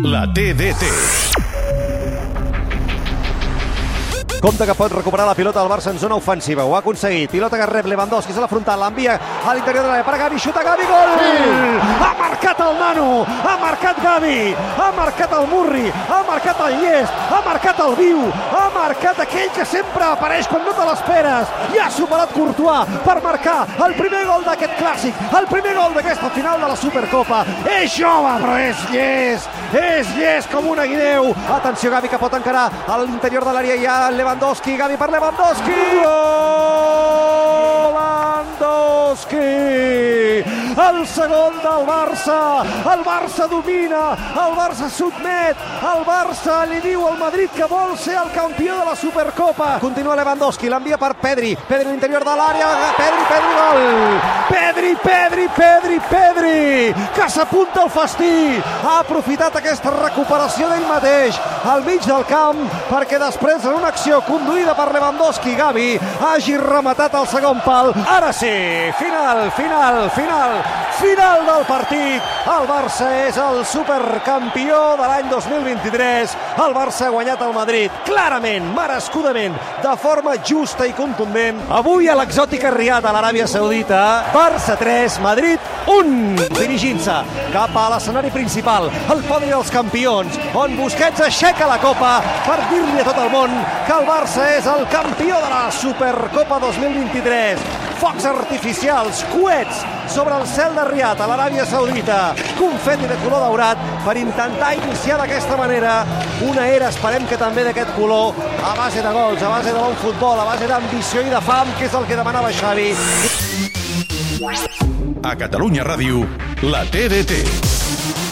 La TDT. Compte que pot recuperar la pilota del Barça en zona ofensiva. Ho ha aconseguit. Pilota que rep Lewandowski, s'ha frontal, l'envia a l'interior de l'àrea per Gavi, xuta Gavi, gol! Sí. Ha marcat el nano, ha marcat Gavi, ha marcat el Murri, ha marcat el Llest, ha marcat el Viu, ha marcat aquell que sempre apareix quan no te l'esperes. I ha superat Courtois per marcar el primer gol d'aquest clàssic, el primer gol d'aquesta final de la Supercopa. És jove, però és llest, és llest com una guineu. Atenció, Gavi, que pot encarar a l'interior de l'àrea. Ja Lewandowski, Gavi per Lewandowski! Lewandowski! El segon del Barça! El Barça domina! El Barça sotmet! El Barça li diu al Madrid que vol ser el campió de la Supercopa! Continua Lewandowski, l'envia per Pedri. Pedri a l'interior de l'àrea. Pedri, Pedri, gol! Pedri, Pedri, Pedri, Pedri! Que s'apunta al fastí! Ha aprofitat aquesta recuperació d'ell mateix al mig del camp perquè després en una acció conduïda per Lewandowski Gavi hagi rematat el segon pal. Ara sí, final, final, final, final del partit. El Barça és el supercampió de l'any 2023. El Barça ha guanyat el Madrid clarament, merescudament, de forma justa i contundent. Avui a l'exòtica Riad a l'Aràbia Saudita, Barça 3, Madrid 1, dirigint-se cap a l'escenari principal, el podi dels campions, on Busquets aixeca la copa per dir-li a tot el món que el Barça és el campió de la Supercopa 2023. Focs artificials, coets sobre el cel de Riad a l'Aràbia Saudita, confeti de color daurat per intentar iniciar d'aquesta manera una era, esperem que també d'aquest color, a base de gols, a base de bon futbol, a base d'ambició i de fam, que és el que demanava Xavi. A Catalunya Ràdio, la TDT.